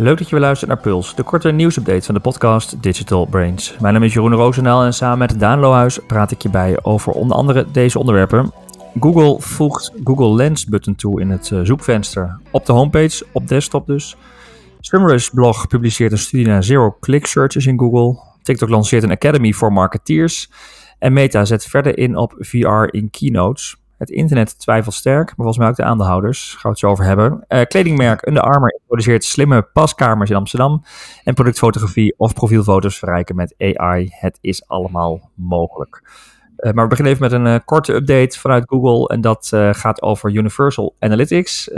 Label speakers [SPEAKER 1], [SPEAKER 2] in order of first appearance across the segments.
[SPEAKER 1] Leuk dat je weer luistert naar Puls, de korte nieuwsupdate van de podcast Digital Brains. Mijn naam is Jeroen Roosendaal en samen met Daan Lohuis praat ik je bij over onder andere deze onderwerpen. Google voegt Google Lens button toe in het eh, zoekvenster op de homepage, op desktop dus. Swimrush blog publiceert een studie naar zero-click searches in Google. TikTok lanceert een academy voor marketeers. En Meta zet verder in op VR in keynotes. Het internet twijfelt sterk, maar volgens mij ook de aandeelhouders. Gaan we het zo over hebben. Uh, kledingmerk Under Armour introduceert slimme paskamers in Amsterdam. En productfotografie of profielfoto's verrijken met AI. Het is allemaal mogelijk. Uh, maar we beginnen even met een uh, korte update vanuit Google. En dat gaat over Universal Analytics.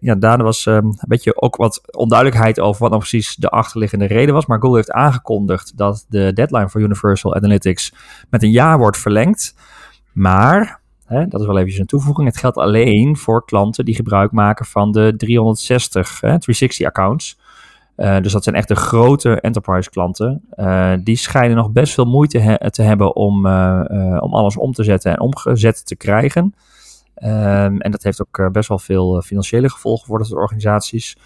[SPEAKER 1] ja, daarna was um, een beetje ook wat onduidelijkheid over wat nou precies de achterliggende reden was. Maar Google heeft aangekondigd dat de deadline voor Universal Analytics met een jaar wordt verlengd. Maar Hè, dat is wel eventjes een toevoeging. Het geldt alleen voor klanten die gebruik maken van de 360 hè, 360 accounts. Uh, dus dat zijn echt de grote enterprise klanten. Uh, die schijnen nog best veel moeite he te hebben om, uh, om alles om te zetten en omgezet te krijgen. Um, en dat heeft ook best wel veel financiële gevolgen voor dat soort organisaties.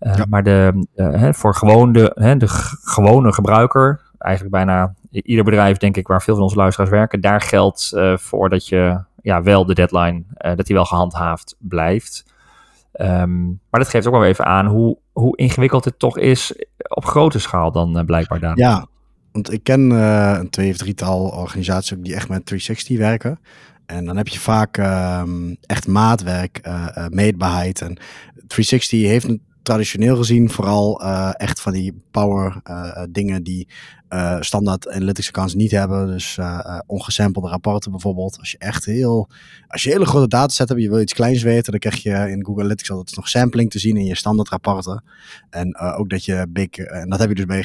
[SPEAKER 1] Ja. Maar de, voor gewoon de, de gewone gebruiker, eigenlijk bijna ieder bedrijf, denk ik, waar veel van onze luisteraars werken, daar geldt voor dat je ja, wel de deadline, uh, dat die wel gehandhaafd blijft. Um, maar dat geeft ook wel even aan hoe, hoe ingewikkeld het toch is op grote schaal dan uh, blijkbaar daar.
[SPEAKER 2] Ja, want ik ken uh, een twee of drietal organisaties die echt met 360 werken. En dan heb je vaak uh, echt maatwerk, meetbaarheid. En 360 heeft traditioneel gezien vooral echt van die power dingen die uh, standaard analytics accounts niet hebben. Dus uh, ongesampelde rapporten bijvoorbeeld. Als je echt heel, als je hele grote dataset hebt, je wil iets kleins weten, dan krijg je in Google Analytics altijd nog sampling te zien in je standaard rapporten. En uh, ook dat je big, en dat heb je dus bij,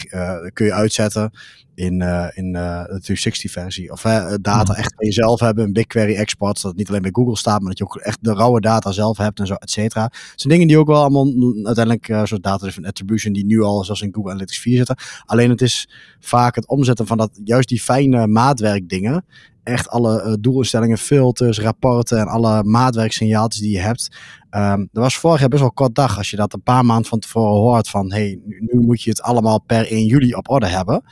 [SPEAKER 2] kun je uitzetten in, in de 360 versie. Of data echt van jezelf hebben, een BigQuery export, zodat het niet alleen bij Google staat, maar dat je ook echt de rauwe data zelf hebt en zo, et cetera. Dat zijn dingen die ook wel allemaal uiteindelijk, zoals data attribution, die nu al zoals in Google Analytics 4 zitten. Alleen het is vaak het omzetten van dat, juist die fijne maatwerkdingen. Echt alle uh, doelinstellingen, filters, rapporten en alle maatwerksignaaltjes die je hebt. Um, dat was vorig jaar best wel kort dag. Als je dat een paar maanden van tevoren hoort van hey, nu, nu moet je het allemaal per 1 juli op orde hebben.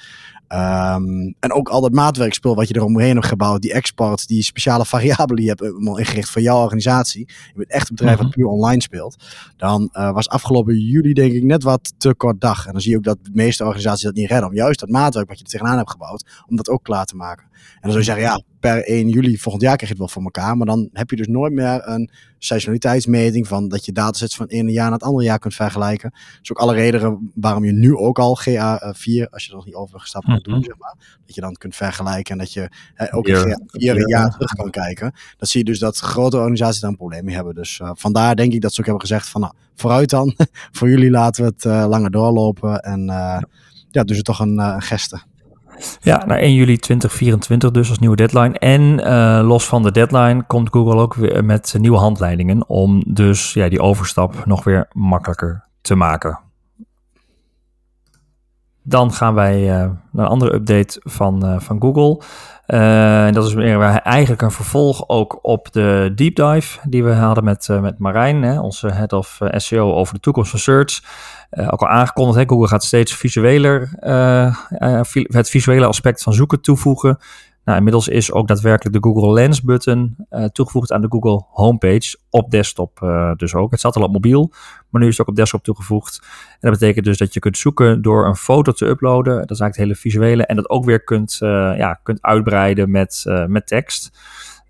[SPEAKER 2] Um, en ook al dat maatwerkspul wat je eromheen hebt gebouwd, die export, die speciale variabelen die je hebt ingericht voor jouw organisatie. Je bent echt een bedrijf wat puur online speelt. Dan uh, was afgelopen juli denk ik net wat te kort dag. En dan zie je ook dat de meeste organisaties dat niet redden. Om juist dat maatwerk wat je er tegenaan hebt gebouwd, om dat ook klaar te maken. En dan zou je zeggen, ja, per 1 juli volgend jaar krijg je het wel voor elkaar. Maar dan heb je dus nooit meer een seizoenaliteitsmeting van dat je datasets van het ene jaar naar het andere jaar kunt vergelijken. Dat is ook alle redenen waarom je nu ook al GA4, als je er nog niet overgestapt moet doen, zeg maar, dat je dan kunt vergelijken en dat je hè, ook een GA4 jaar terug kan kijken. Dat zie je dus dat grote organisaties daar een probleem mee hebben. Dus uh, vandaar denk ik dat ze ook hebben gezegd van nou, vooruit dan. voor jullie laten we het uh, langer doorlopen en uh, ja, dus het toch een, een geste.
[SPEAKER 1] Ja, naar 1 juli 2024 dus als nieuwe deadline. En uh, los van de deadline komt Google ook weer met nieuwe handleidingen om dus ja, die overstap nog weer makkelijker te maken. Dan gaan wij uh, naar een andere update van, uh, van Google. En dat is weer eigenlijk een vervolg ook op de deep dive die we hadden met, met Marijn, hè, onze head of SEO over de toekomst van search. Uh, ook al aangekondigd, hè, Google gaat steeds visueler, uh, uh, het visuele aspect van zoeken toevoegen. Nou, inmiddels is ook daadwerkelijk de Google Lens button toegevoegd aan de Google homepage op desktop dus ook. Het zat al op mobiel, maar nu is het ook op desktop toegevoegd. En dat betekent dus dat je kunt zoeken door een foto te uploaden. Dat is eigenlijk het hele visuele. En dat ook weer kunt, ja, kunt uitbreiden met, met tekst.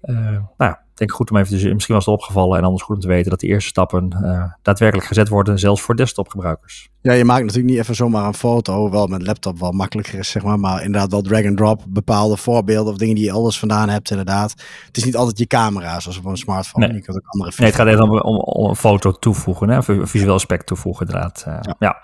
[SPEAKER 1] Nou ja, denk ik goed om even te Misschien was het opgevallen en anders goed om te weten dat de eerste stappen uh, daadwerkelijk gezet worden, zelfs voor desktopgebruikers.
[SPEAKER 2] Ja, je maakt natuurlijk niet even zomaar een foto, wel met laptop wel makkelijker is, zeg maar, maar inderdaad wel drag and drop, bepaalde voorbeelden of dingen die je elders vandaan hebt, inderdaad. Het is niet altijd je camera, zoals op een smartphone.
[SPEAKER 1] Nee,
[SPEAKER 2] je kunt ook andere
[SPEAKER 1] nee het gaat even om, om, om, een foto toevoegen, hè? een visueel aspect toevoegen, inderdaad. Uh, ja. ja.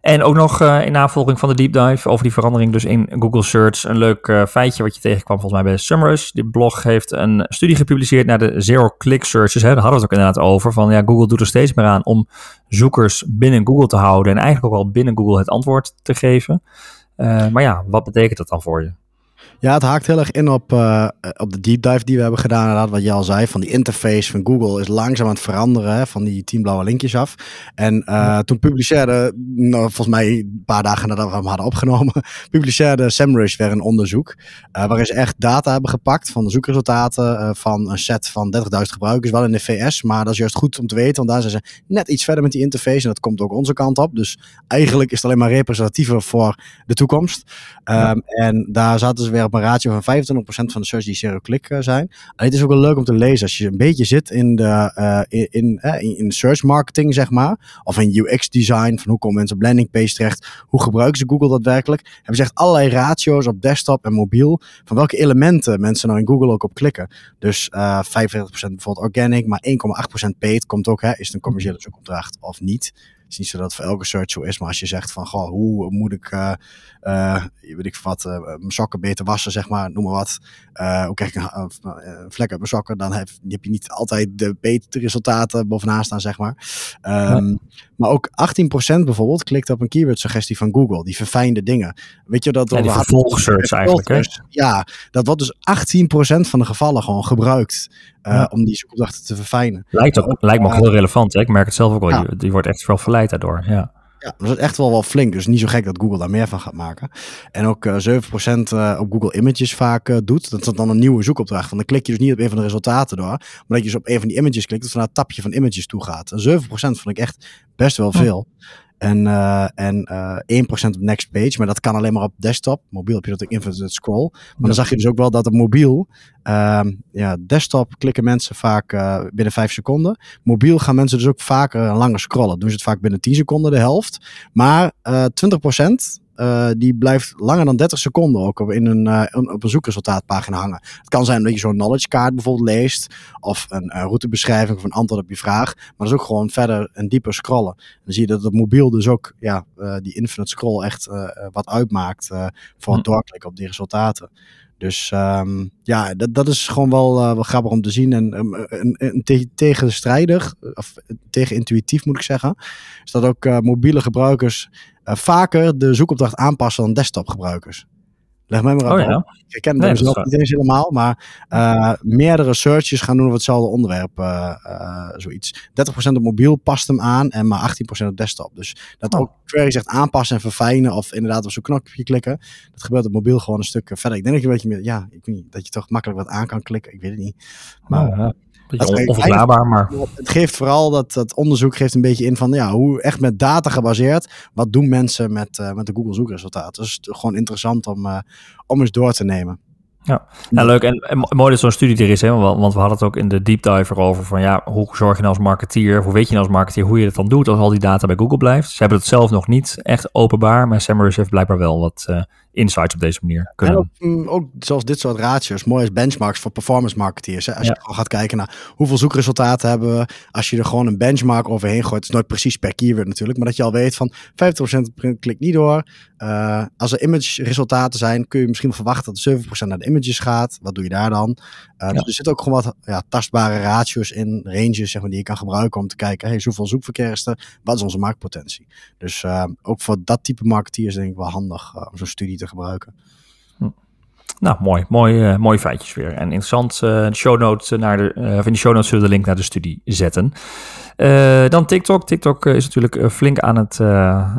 [SPEAKER 1] En ook nog uh, in navolging van de deep dive over die verandering dus in Google Search. Een leuk uh, feitje wat je tegenkwam volgens mij bij Summers. Die blog heeft een studie gepubliceerd naar de zero-click searches. Hè. Daar hadden we het ook inderdaad over. Van ja, Google doet er steeds meer aan om zoekers binnen Google te houden. En eigenlijk ook al binnen Google het antwoord te geven. Uh, maar ja, wat betekent dat dan voor je?
[SPEAKER 2] Ja, het haakt heel erg in op, uh, op de deep dive die we hebben gedaan. Inderdaad, wat je al zei, van die interface van Google is langzaam aan het veranderen. Hè, van die tien blauwe linkjes af. En uh, ja. toen publiceerde, nou, volgens mij een paar dagen nadat we hem hadden opgenomen, publiceerde SEMrush weer een onderzoek. Uh, waarin ze echt data hebben gepakt van de zoekresultaten van een set van 30.000 gebruikers. Wel in de VS, maar dat is juist goed om te weten. Want daar zijn ze net iets verder met die interface. En dat komt ook onze kant op. Dus eigenlijk is het alleen maar representatiever voor de toekomst. Ja. Um, en daar zaten ze weer op een ratio van 25% van de search die zero-click uh, zijn. Het is ook wel leuk om te lezen als je een beetje zit in de uh, in, in, uh, in, search marketing, zeg maar. Of in UX design, van hoe komen mensen op landing page terecht. Hoe gebruiken ze Google daadwerkelijk. Hebben ze echt allerlei ratio's op desktop en mobiel. Van welke elementen mensen nou in Google ook op klikken. Dus 45% bijvoorbeeld organic, maar 1,8% paid komt ook. Hè, is het een commerciële zoekopdracht of niet? Het is niet zo dat het voor elke search zo is, maar als je zegt van, goh, hoe moet ik, uh, uh, weet ik wat, uh, mijn sokken beter wassen, zeg maar, noem maar wat. hoe krijg ik een, vlek uit mijn sokken, dan heb, heb je niet altijd de betere resultaten bovenaan staan, zeg maar. Um, ja. Maar ook 18% bijvoorbeeld klikt op een keyword suggestie van Google, die verfijnde dingen. Weet je dat?
[SPEAKER 1] Ja, die vervolgsearch eigenlijk, hè?
[SPEAKER 2] Ja, dat wordt dus 18% van de gevallen gewoon gebruikt. Ja. om die zoekopdrachten te verfijnen.
[SPEAKER 1] Lijkt, ook, lijkt me ook heel relevant. Hè? Ik merk het zelf ook wel. Ja. Die wordt echt wel verleid daardoor. Ja.
[SPEAKER 2] Ja, dat is echt wel wel flink. Dus niet zo gek dat Google daar meer van gaat maken. En ook uh, 7% uh, op Google Images vaak uh, doet. Dat is dan een nieuwe zoekopdracht. Want dan klik je dus niet op een van de resultaten door. Maar dat je dus op een van die images klikt. Dat van naar het tapje van images toe gaat. En 7% vond ik echt best wel veel. En, uh, en uh, 1% op next page, maar dat kan alleen maar op desktop. Mobiel heb je natuurlijk infinite scroll. Maar ja. dan zag je dus ook wel dat op mobiel, uh, ja, desktop klikken mensen vaak uh, binnen 5 seconden. Mobiel gaan mensen dus ook vaker langer scrollen. Doen ze het vaak binnen 10 seconden, de helft. Maar uh, 20% uh, die blijft langer dan 30 seconden ook op, in een, uh, op een zoekresultaatpagina hangen. Het kan zijn dat je zo'n knowledge card bijvoorbeeld leest, of een uh, routebeschrijving of een antwoord op je vraag, maar dat is ook gewoon verder en dieper scrollen. Dan zie je dat op mobiel dus ook ja, die infinite scroll echt wat uitmaakt voor het doorklikken op die resultaten. Dus um, ja, dat, dat is gewoon wel, uh, wel grappig om te zien. En um, een, een te tegenstrijdig, of tegen intuïtief moet ik zeggen, is dat ook uh, mobiele gebruikers vaker de zoekopdracht aanpassen dan desktopgebruikers. Leg mij maar
[SPEAKER 1] oh, ja.
[SPEAKER 2] Ik ken nee, zelf niet eens helemaal, maar uh, meerdere searches gaan doen over hetzelfde onderwerp. Uh, uh, zoiets. 30% op mobiel past hem aan en maar 18% op desktop. Dus dat oh. ook query zegt aanpassen en verfijnen of inderdaad op zo'n knopje klikken. Dat gebeurt op mobiel gewoon een stuk verder. Ik denk dat je een beetje meer, ja, ik weet niet, dat je toch makkelijk wat aan kan klikken. Ik weet het niet. Maar,
[SPEAKER 1] oh, ja. Onverklaarbaar, maar...
[SPEAKER 2] Het geeft vooral dat, dat onderzoek geeft een beetje in van ja, hoe echt met data gebaseerd, wat doen mensen met, uh, met de Google zoekresultaten. Dus het is gewoon interessant om, uh, om eens door te nemen.
[SPEAKER 1] Ja, ja leuk. En, en mooi dat zo'n studie er is, hè? Want, we hadden het ook in de deep dive erover van ja, hoe zorg je nou als marketeer, hoe weet je nou als marketeer hoe je het dan doet als al die data bij Google blijft. Ze hebben het zelf nog niet echt openbaar, maar Semrush heeft blijkbaar wel wat uh, insights op deze manier kunnen.
[SPEAKER 2] En ook, mm, ook zoals dit soort ratio's, mooi als benchmarks voor performance marketeers. Hè? Als ja. je gewoon gaat kijken naar hoeveel zoekresultaten hebben we, als je er gewoon een benchmark overheen gooit, het is nooit precies per keyword natuurlijk, maar dat je al weet van 50% klikt niet door. Uh, als er image resultaten zijn, kun je misschien verwachten dat 7% naar de images gaat. Wat doe je daar dan? Uh, ja. Dus er zitten ook gewoon wat ja, tastbare ratio's in, ranges zeg maar, die je kan gebruiken om te kijken, hey, zoveel zoekverkeer is er, wat is onze marktpotentie? Dus uh, ook voor dat type marketeers denk ik wel handig om zo'n studie te gebruiken.
[SPEAKER 1] Hm. Nou, mooi. Mooi, uh, feitjes weer. En interessant. De show notes naar de, uh, in de show notes zullen we de link naar de studie zetten. dan TikTok. TikTok is natuurlijk flink aan het,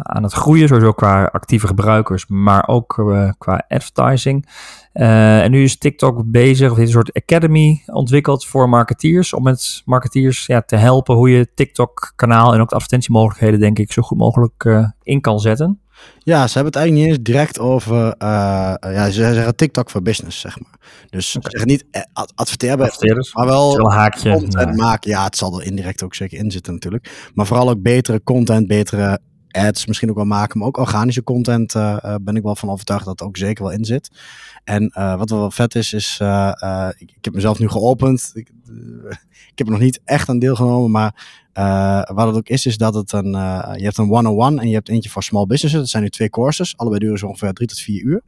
[SPEAKER 1] aan het groeien. Sowieso qua actieve gebruikers, maar ook qua advertising. en nu is TikTok bezig, of heeft een soort academy ontwikkeld voor marketeers. Om met marketeers ja, te helpen hoe je TikTok-kanaal en ook de advertentiemogelijkheden, denk ik, zo goed mogelijk in kan zetten.
[SPEAKER 2] Ja, ze hebben het eigenlijk niet eens direct over. Uh, ja, ze zeggen TikTok voor business, zeg maar. Dus okay. ze zeggen niet ad adverteren, maar wel
[SPEAKER 1] haakje,
[SPEAKER 2] content ja. maken. Ja, het zal er indirect ook zeker in zitten, natuurlijk. Maar vooral ook betere content, betere ads misschien ook wel maken, maar ook organische content uh, uh, ben ik wel van overtuigd dat er ook zeker wel in zit. En uh, wat wel vet is, is ik, ik, heb mezelf nu geopend. Ik, ik heb er nog niet echt aan deelgenomen, maar wat het ook is, is dat het een, je hebt een one-on-one en je hebt eentje voor small businesses. Dat zijn nu twee courses, allebei duren zo ongeveer drie tot vier uur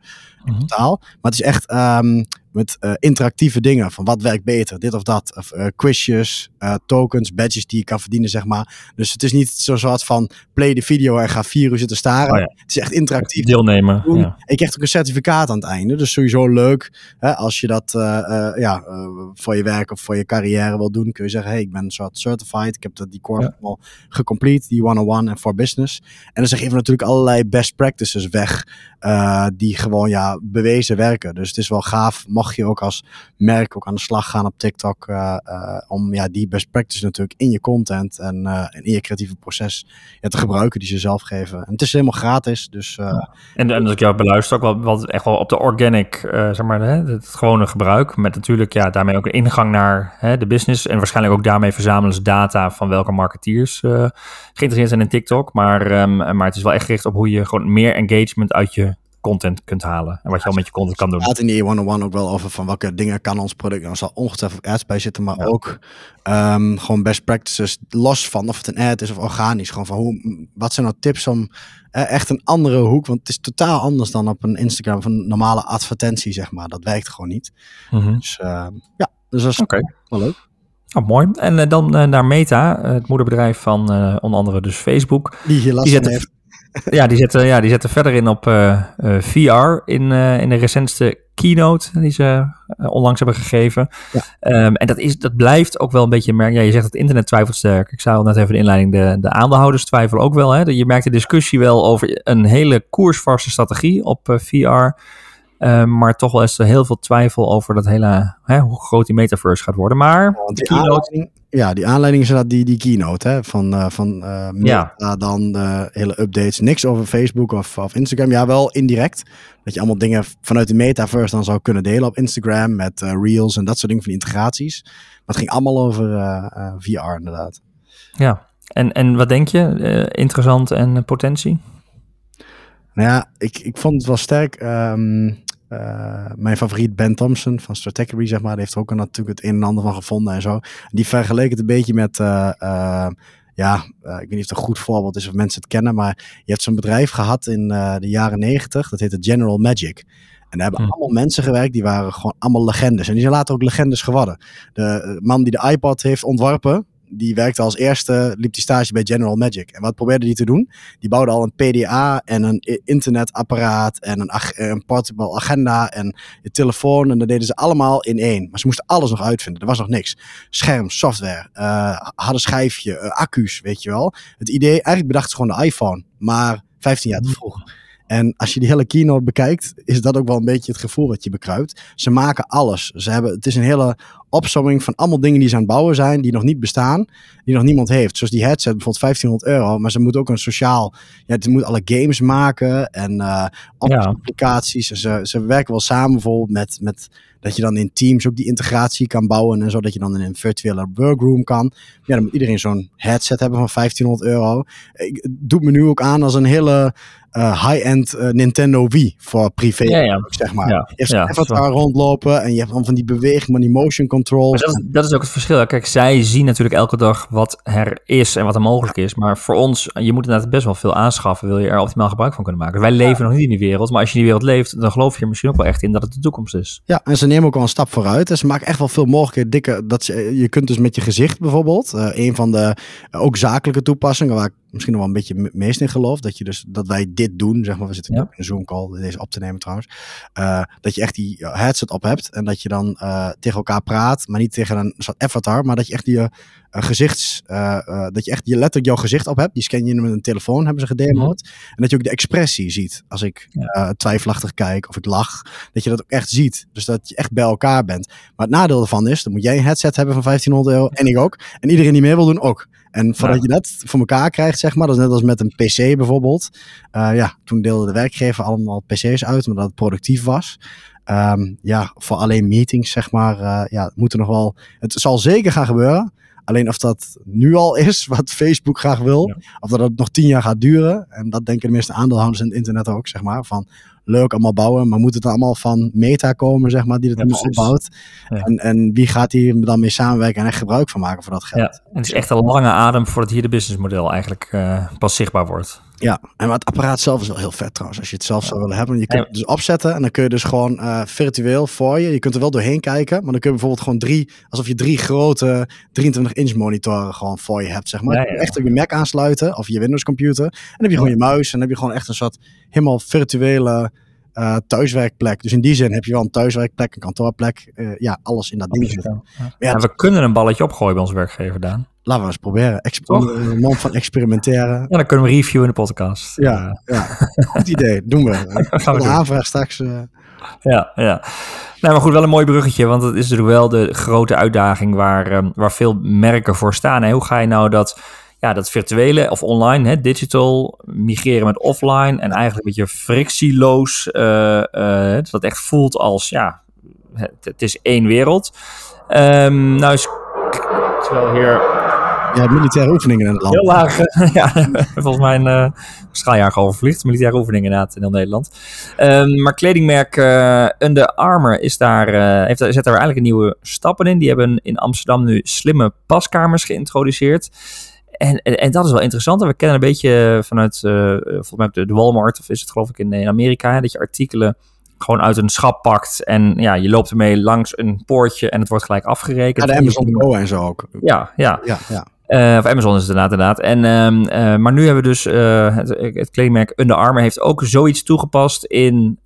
[SPEAKER 2] in totaal. Maar het is echt um, met uh, interactieve dingen. Van wat werkt beter, dit of dat. Of uh, quizjes, uh, tokens, badges die je kan verdienen, zeg maar. Dus het is niet zo soort van play de video en ga vier uur zitten staren. Oh ja. Het is echt interactief.
[SPEAKER 1] Deelnemen. Ja.
[SPEAKER 2] Ik krijg ook een certificaat aan het einde. Dus sowieso leuk. Hè, als je dat ja, voor je werk of voor je carrière wil doen, kun je zeggen, hey, ik ben een soort certified. Ik heb dat, die course ja. al gecomplete, die one-on-one en for business. En dan geven we natuurlijk allerlei best practices weg. die gewoon ja, bewezen werken. Dus het is wel gaaf mag je ook als merk ook aan de slag gaan op TikTok. Uh, uh, om ja, die best practice natuurlijk in je content en, uh, in je creatieve proces te gebruiken die ze zelf geven. En het is helemaal gratis. Dus,
[SPEAKER 1] en, en als ik jou beluister, ook wel wat echt wel op de organic, zeg maar, hè, het gewone gebruik. Met natuurlijk ja, daarmee ook een ingang naar hè, de business. En waarschijnlijk ook daarmee verzamelen ze data van welke marketeers geïnteresseerd zijn in TikTok. Maar, um, maar het is wel echt gericht op hoe je gewoon meer engagement uit je content kunt halen. En wat je al met je content kan doen. Het
[SPEAKER 2] gaat in die one-on-one ook wel over van welke dingen kan ons product. Er zal ongetwijfeld ads bij zitten, maar ook um, gewoon best practices. Los van of het een ad is of organisch. Gewoon van hoe, wat zijn nou tips om uh, echt een andere hoek. Want het is totaal anders dan op een Instagram een normale advertentie, zeg maar. Dat werkt gewoon niet. Mm -hmm. Dus uh, ja, dus dat is okay. wel leuk.
[SPEAKER 1] Oh, mooi. En uh, dan naar Meta, het moederbedrijf van onder andere dus Facebook.
[SPEAKER 2] Die hier last van heeft
[SPEAKER 1] ja, die zetten, ja, die zetten verder in op uh, uh, VR in, uh, in de recentste keynote die ze onlangs hebben gegeven. Ja. Um, en dat, is, dat blijft ook wel een beetje merk. Ja, je zegt het internet twijfelt sterk. Ik zei al net even de inleiding, de, de aandeelhouders twijfelen ook wel. Hè. Je merkt de discussie wel over een hele koersvaste strategie op VR. Uh, maar toch wel eens heel veel twijfel over dat hele, hè, hoe groot die metaverse gaat worden. Maar
[SPEAKER 2] ja, die keynote... Ja, die aanleiding is dat die, die keynote hè, van, uh, van uh, Meta, ja. dan de hele updates. Niks over Facebook of, of Instagram. Ja, wel indirect. Dat je allemaal dingen vanuit de metaverse dan zou kunnen delen op Instagram met reels en dat soort dingen van integraties. Maar het ging allemaal over VR inderdaad.
[SPEAKER 1] Ja, en, en wat denk je? interessant en potentie?
[SPEAKER 2] Nou ja, ik, ik vond het wel sterk. Um, uh, mijn favoriet Ben Thompson van Strategy, zeg maar, die heeft er ook natuurlijk het een en ander van gevonden en zo. Die vergeleek het een beetje met, uh, uh, ja, ik weet niet of het een goed voorbeeld is of mensen het kennen, maar je hebt zo'n bedrijf gehad in de jaren negentig, dat heette General Magic. En daar hebben hm. allemaal mensen gewerkt, die waren gewoon allemaal legendes. En die zijn later ook legendes geworden. De man die de iPod heeft ontworpen, die werkte als eerste, liep die stage bij General Magic. En wat probeerde die te doen? Die bouwde al een PDA en een internetapparaat en een, een portable agenda en je telefoon. En dat deden ze allemaal in één. Maar ze moesten alles nog uitvinden. Er was nog niks. Scherm, software, uh, harde schijfje, uh, accu's, weet je wel. Het idee, eigenlijk bedacht ze gewoon de iPhone. Maar 15 jaar te vroeg. En als je die hele keynote bekijkt, is dat ook wel een beetje het gevoel wat je bekruipt. Ze maken alles. Ze hebben, het is een hele opsomming van allemaal dingen die ze aan het bouwen zijn, die nog niet bestaan, die nog niemand heeft. Zoals die headset, bijvoorbeeld 1500 euro, maar ze moeten ook een sociaal, ja, ze moeten alle games maken en uh, applicaties. Ja. Ze, ze werken wel samen bijvoorbeeld met, met dat je dan in Teams ook die integratie kan bouwen en zo, dat je dan in een virtuele workroom kan. Ja, dan moet iedereen zo'n headset hebben van 1500 euro. Ik, het doet me nu ook aan als een hele high-end uh, Nintendo Wii voor privé, ja, ja. zeg maar. Ja, je hebt avatar rondlopen en je hebt dan van die beweging, van die motion control.
[SPEAKER 1] Dat is, dat, is ook het verschil. Kijk, zij zien natuurlijk elke dag wat er is en wat er mogelijk is. Maar voor ons, je moet inderdaad best wel veel aanschaffen, wil je er optimaal gebruik van kunnen maken. Wij leven nog niet in die wereld, maar als je in die wereld leeft, dan geloof je er misschien ook wel echt in dat het de toekomst is.
[SPEAKER 2] Ja, en ze nemen ook al een stap vooruit. En ze maken echt wel veel mogelijkheden. Dikke, dat ze, je kunt dus met je gezicht bijvoorbeeld, uh, een van de ook zakelijke toepassingen waar ik misschien nog wel een beetje meest in geloof. Dat, je dus, dat wij dit doen, zeg maar. We zitten ja. in een Zoom call, deze op te nemen trouwens. Uh, dat je echt die headset op hebt en dat je dan uh, tegen elkaar praat, maar niet tegen een soort avatar, maar dat je echt die uh, gezichts, dat je echt je letterlijk jouw gezicht op hebt. Die scan je met een telefoon, hebben ze gedemoed. -hmm. En dat je ook de expressie ziet. Als ik ja. twijfelachtig kijk of ik lach, dat je dat ook echt ziet. Dus dat je echt bij elkaar bent. Maar het nadeel ervan is, dan moet jij een headset hebben van 1500 euro en ik ook. En iedereen die meer wil doen ook. En voordat ja. je dat voor elkaar krijgt, zeg maar, dat is net als met een PC bijvoorbeeld. Uh, ja, toen deelde de werkgever allemaal PC's uit, omdat het productief was. Um, ja, voor alleen meetings, zeg maar, uh, ja, moet er nog wel. Het zal zeker gaan gebeuren. Alleen of dat nu al is wat Facebook graag wil, ja. of dat het nog tien jaar gaat duren. En dat denken de meeste aandeelhouders in het internet ook, zeg maar. Van leuk allemaal bouwen, maar moet het allemaal van Meta komen, zeg maar, die het ja, allemaal opbouwt? Ja. En, en wie gaat hier dan mee samenwerken en echt gebruik van maken voor dat geld?
[SPEAKER 1] Ja, het is echt een lange adem voordat hier de businessmodel eigenlijk uh, pas zichtbaar wordt.
[SPEAKER 2] Ja, en maar het apparaat zelf is wel heel vet trouwens. Als je het zelf zou willen hebben. Je kunt het dus opzetten en dan kun je dus gewoon eh, virtueel voor je. Je kunt er wel doorheen kijken, maar dan kun je bijvoorbeeld gewoon drie, alsof je drie grote 23 inch monitoren gewoon voor je hebt, zeg maar.
[SPEAKER 1] Ja,
[SPEAKER 2] Je. Echt op je Mac aansluiten of je Windows computer. En dan heb je gewoon je muis en dan heb je gewoon echt een soort helemaal virtuele eh, thuiswerkplek. Dus in die zin heb je wel een thuiswerkplek, een kantoorplek. eh, ja, alles in dat ding zitten.
[SPEAKER 1] Ja.
[SPEAKER 2] Ja,
[SPEAKER 1] En we kunnen een balletje opgooien bij onze werkgever, Daan.
[SPEAKER 2] Laten we eens proberen.
[SPEAKER 1] Toch?
[SPEAKER 2] Een mond van experimenteren.
[SPEAKER 1] Ja, dan kunnen we reviewen in de podcast.
[SPEAKER 2] Ja, ja. goed idee. Doen we.
[SPEAKER 1] gaan we
[SPEAKER 2] de
[SPEAKER 1] doen.
[SPEAKER 2] aanvraag straks. eh,
[SPEAKER 1] Ja, ja. Nou, maar goed, wel een mooi bruggetje, want het is natuurlijk wel de grote uitdaging waar, ehm, waar veel merken voor staan. Hè? Hoe ga je nou dat, ja, dat virtuele of online, hè, digital, migreren met offline en eigenlijk een beetje frictieloos, eh, eh, dat echt voelt als, ja, het, het is één wereld. Ehm nou is, terwijl hier
[SPEAKER 2] ja, militaire oefeningen in het land.
[SPEAKER 1] heel laag, eh, ja, volgens mij een uh, straaljager overvliegt. Militaire oefeningen inderdaad in heel Nederland. Um, maar kledingmerk uh, Under Armour is daar, uh, heeft, zet daar eigenlijk een nieuwe stappen in. Die hebben in Amsterdam nu slimme paskamers geïntroduceerd. En, en, en, dat is wel interessant. We kennen een beetje vanuit uh, volgens mij de, de Walmart, of is het geloof ik in, in Amerika, hè, dat je artikelen gewoon uit een schap pakt en ja, je loopt ermee langs een poortje en het wordt gelijk afgerekend.
[SPEAKER 2] Ja, de Amazon Go en zo ook.
[SPEAKER 1] Ja, ja.
[SPEAKER 2] ja, ja.
[SPEAKER 1] Uh, of Amazon is het inderdaad. inderdaad. En, uh, uh, maar nu hebben we dus het, het kledingmerk Under Armour heeft ook zoiets toegepast in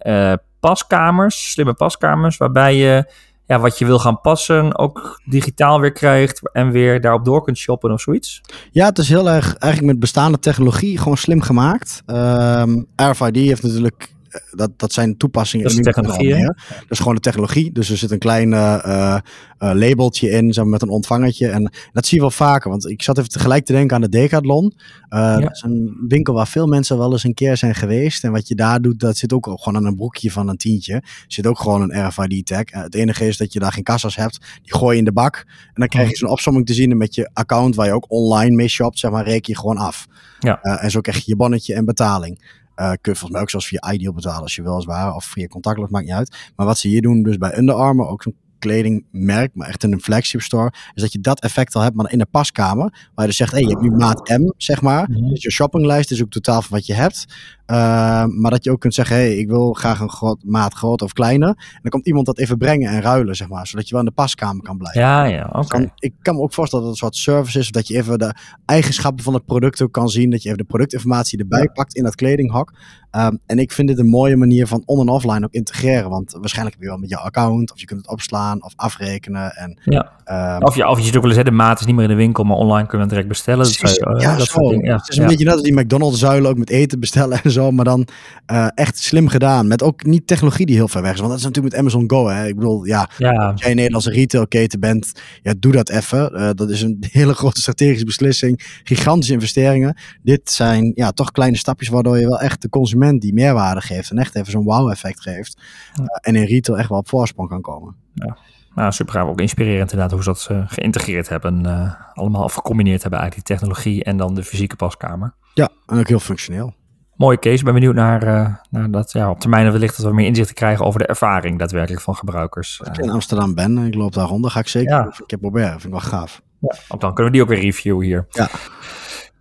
[SPEAKER 1] paskamers, slimme paskamers, waarbij je ja, wat je wil gaan passen ook digitaal weer krijgt en weer daarop door kunt shoppen of zoiets.
[SPEAKER 2] Ja, het is heel erg eigenlijk met bestaande technologie gewoon slim gemaakt. Um, RFID heeft natuurlijk dat, dat zijn toepassingen.
[SPEAKER 1] Dat is technologie?
[SPEAKER 2] Dat is gewoon de technologie. Dus er zit een klein uh, uh, labeltje in, zeg maar, met een ontvangertje. En dat zie je wel vaker. Want ik zat even tegelijk te denken aan de Decathlon. Ja. Dat is een winkel waar veel mensen wel eens een keer zijn geweest. En wat je daar doet, dat zit ook gewoon aan een broekje van een tientje. Zit ook gewoon een RFID-tag. Het enige is dat je daar geen kassas hebt. Die gooi je in de bak. En dan krijg je zo'n opsomming te zien. En met je account, waar je ook online mee shopt, zeg maar, reken je gewoon af.
[SPEAKER 1] Ja.
[SPEAKER 2] en zo krijg je je bonnetje en betaling. Uh, kun je volgens mij ook zelfs via Ideal betalen als je wel eens waar. Of via contactloos, maakt niet uit. Maar wat ze hier doen, dus bij Under Armour, ook zo'n kledingmerk, maar echt in een flagship store, is dat je dat effect al hebt, maar in de paskamer. Waar je dus zegt, hé, hey, je hebt nu maat M, zeg maar.
[SPEAKER 1] Mhm.
[SPEAKER 2] Dus je shoppinglijst is ook totaal van wat je hebt. Uh, maar dat je ook kunt zeggen, hé, hey, ik wil graag een groot, maat groter of kleiner. En dan komt iemand dat even brengen en ruilen, zeg maar. Zodat je wel in de paskamer kan blijven.
[SPEAKER 1] Ja, ja, oké.
[SPEAKER 2] Okay. ik kan me ook voorstellen dat het een soort service is, dat je even de eigenschappen van het product ook kan zien. Dat je even de productinformatie erbij ja. pakt in dat kledinghok. Um, en ik vind dit een mooie manier van on- en offline ook integreren. Want waarschijnlijk heb je wel met jouw account, of je kunt het opslaan of afrekenen. En,
[SPEAKER 1] ja. Um, of, je, of je ziet ook wel eens, de maat is niet meer in de winkel, maar online kunnen we het direct bestellen. Dat,
[SPEAKER 2] ja,
[SPEAKER 1] uh, dat
[SPEAKER 2] zo.
[SPEAKER 1] Ja.
[SPEAKER 2] Het is een ja. beetje net als die McDonald's-zuilen ook met eten bestellen en zo. Maar dan uh, echt slim gedaan. Met ook niet technologie die heel ver weg is. Want dat is natuurlijk met Amazon Go. Hè. Ik bedoel, ja,
[SPEAKER 1] ja.
[SPEAKER 2] als jij een Nederlandse retailketen bent, ja, doe dat even. Uh, dat is een hele grote strategische beslissing. Gigantische investeringen. Dit zijn ja, toch kleine stapjes waardoor je wel echt de consument die meerwaarde geeft. En echt even zo'n wow-effect geeft. Ja. Uh, en in retail echt wel op voorsprong kan komen.
[SPEAKER 1] Ja. Nou, super gaaf. Ook inspirerend inderdaad hoe ze dat uh, geïntegreerd hebben. Uh, allemaal of gecombineerd hebben eigenlijk die technologie en dan de fysieke paskamer.
[SPEAKER 2] Ja, en ook heel functioneel.
[SPEAKER 1] Mooie case. Ik ben benieuwd naar, uh, naar dat ja, op termijn wellicht dat we meer inzicht krijgen over de ervaring daadwerkelijk van gebruikers.
[SPEAKER 2] Als ik in Amsterdam ben en ik loop daar rond, ga ik zeker ja. een keer proberen. Vind ik wel gaaf.
[SPEAKER 1] Ja, ook dan kunnen we die ook weer reviewen hier.
[SPEAKER 2] Ja.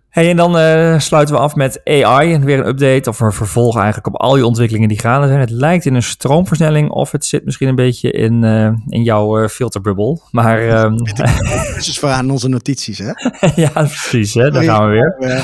[SPEAKER 1] Hey, en dan uh, sluiten we af met AI. En weer een update of een vervolg eigenlijk op al die ontwikkelingen die gaande zijn. Het lijkt in een stroomversnelling of het zit misschien een beetje in, uh, in jouw uh, filterbubbel. Maar... Um,
[SPEAKER 2] Het is voor aan onze notities, hè?
[SPEAKER 1] ja, precies. Hè? Daar gaan we weer.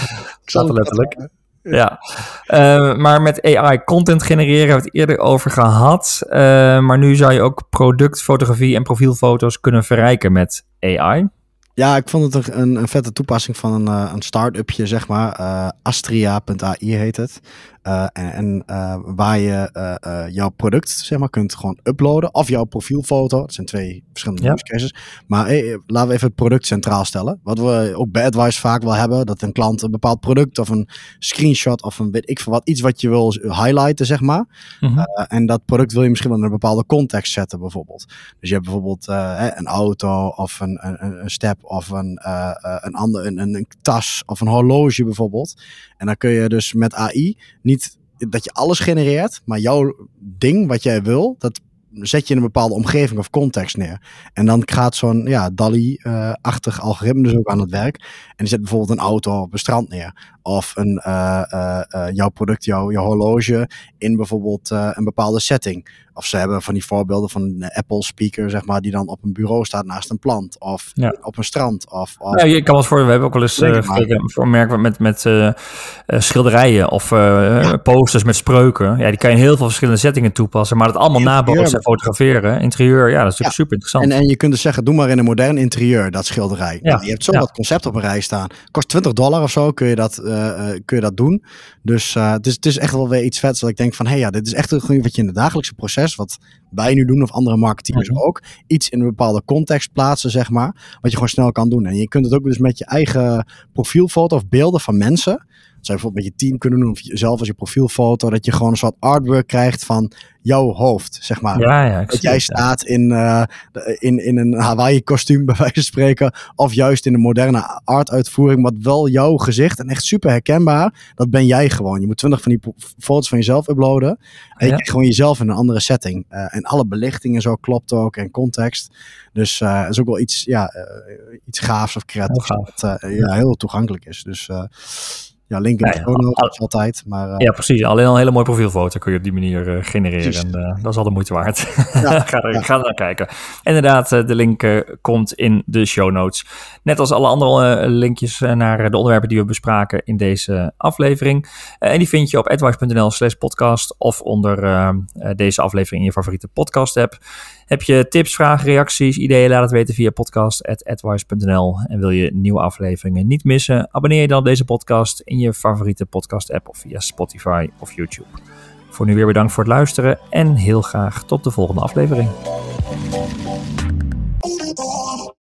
[SPEAKER 1] Ik zat er letterlijk. Ja, uh, maar met AI content genereren hebben we het eerder over gehad. Uh, maar nu zou je ook productfotografie en profielfoto's kunnen verrijken met AI.
[SPEAKER 2] Ja, ik vond het een, een vette toepassing van een, uh, een start-upje, zeg maar. Uh, Astria.ai heet het. Uh, en en waar je jouw product, zeg maar, kunt gewoon uploaden. Of jouw profielfoto. Dat zijn twee verschillende ja. use cases. Maar hey, laten we even het product centraal stellen. Wat we ook bij AdWise vaak wel hebben. Dat een klant een bepaald product of een screenshot of een weet ik veel wat. Iets wat je wil highlighten, zeg maar. Mm -hmm. en dat product wil je misschien wel in een bepaalde context zetten, bijvoorbeeld. Dus je hebt bijvoorbeeld een auto of een, een, een step of een, een, ander, een, een, een, tas of een horloge bijvoorbeeld. En dan kun je dus met AI niet dat je alles genereert, maar jouw ding wat jij wil, dat zet je in een bepaalde omgeving of context neer. En dan gaat zo'n ja, DALI-achtig algoritme dus ook aan het werk. En die zet bijvoorbeeld een auto op een strand neer. Of een, uh, uh, jouw product, jouw, jouw horloge in bijvoorbeeld een bepaalde setting. Of ze hebben van die voorbeelden van een Apple speaker, zeg maar, die dan op een bureau staat naast een plant. Of op een strand. Of, of...
[SPEAKER 1] Ja, je kan wat voor. We hebben ook wel eens voor merken met, met schilderijen of posters met spreuken. Ja, die kan je in heel veel verschillende settingen toepassen. Maar het allemaal nabootsen en fotograferen. Interieur, ja, dat is natuurlijk super interessant.
[SPEAKER 2] En, en je kunt dus zeggen, doe maar in een modern interieur dat schilderij. Ja. Nou, je hebt zo wat concept op een rij staan. Kost 20 dollar of zo, kun je dat uh, kun je dat doen. Dus uh, het, is, het is echt wel weer iets vets dat ik denk van, hé hey, ja, dit is echt een wat je in het dagelijkse proces, wat wij nu doen of andere marketeers mm ook, iets in een bepaalde context plaatsen, zeg maar, wat je gewoon snel kan doen. En je kunt het ook dus met je eigen profielfoto of beelden van mensen zou je bijvoorbeeld met je team kunnen doen, of zelf als je profielfoto, dat je gewoon een soort artwork krijgt van jouw hoofd, zeg maar.
[SPEAKER 1] Ja, ja,
[SPEAKER 2] dat jij staat in, uh, in, in een Hawaii-kostuum, bij wijze van spreken, of juist in een moderne art-uitvoering, wat wel jouw gezicht en echt super herkenbaar, dat ben jij gewoon. Je moet twintig van die foto's van jezelf uploaden en je krijgt gewoon jezelf in een andere setting. Uh, en alle belichtingen zo klopt ook en context. Dus uh, is ook wel iets, ja, iets gaafs of creatiefs, dat ja, heel toegankelijk is. Dus ja, link in de show altijd. Maar, uh,
[SPEAKER 1] ja, precies. Alleen al een hele mooie profielfoto kun je op die manier uh, genereren. En uh, dat is al de moeite waard. Ja, ga, er, ja. ga er naar kijken. Inderdaad, de link komt in de show notes. Net als alle andere linkjes naar de onderwerpen die we bespraken in deze aflevering. en die vind je op advice.nl slash podcast of onder deze aflevering in je favoriete podcast app. Heb je tips, vragen, reacties, ideeën? Laat het weten via podcast.advice.nl. En wil je nieuwe afleveringen niet missen? Abonneer je dan op deze podcast in je favoriete podcast app of via Spotify of YouTube. Voor nu weer bedankt voor het luisteren en heel graag tot de volgende aflevering.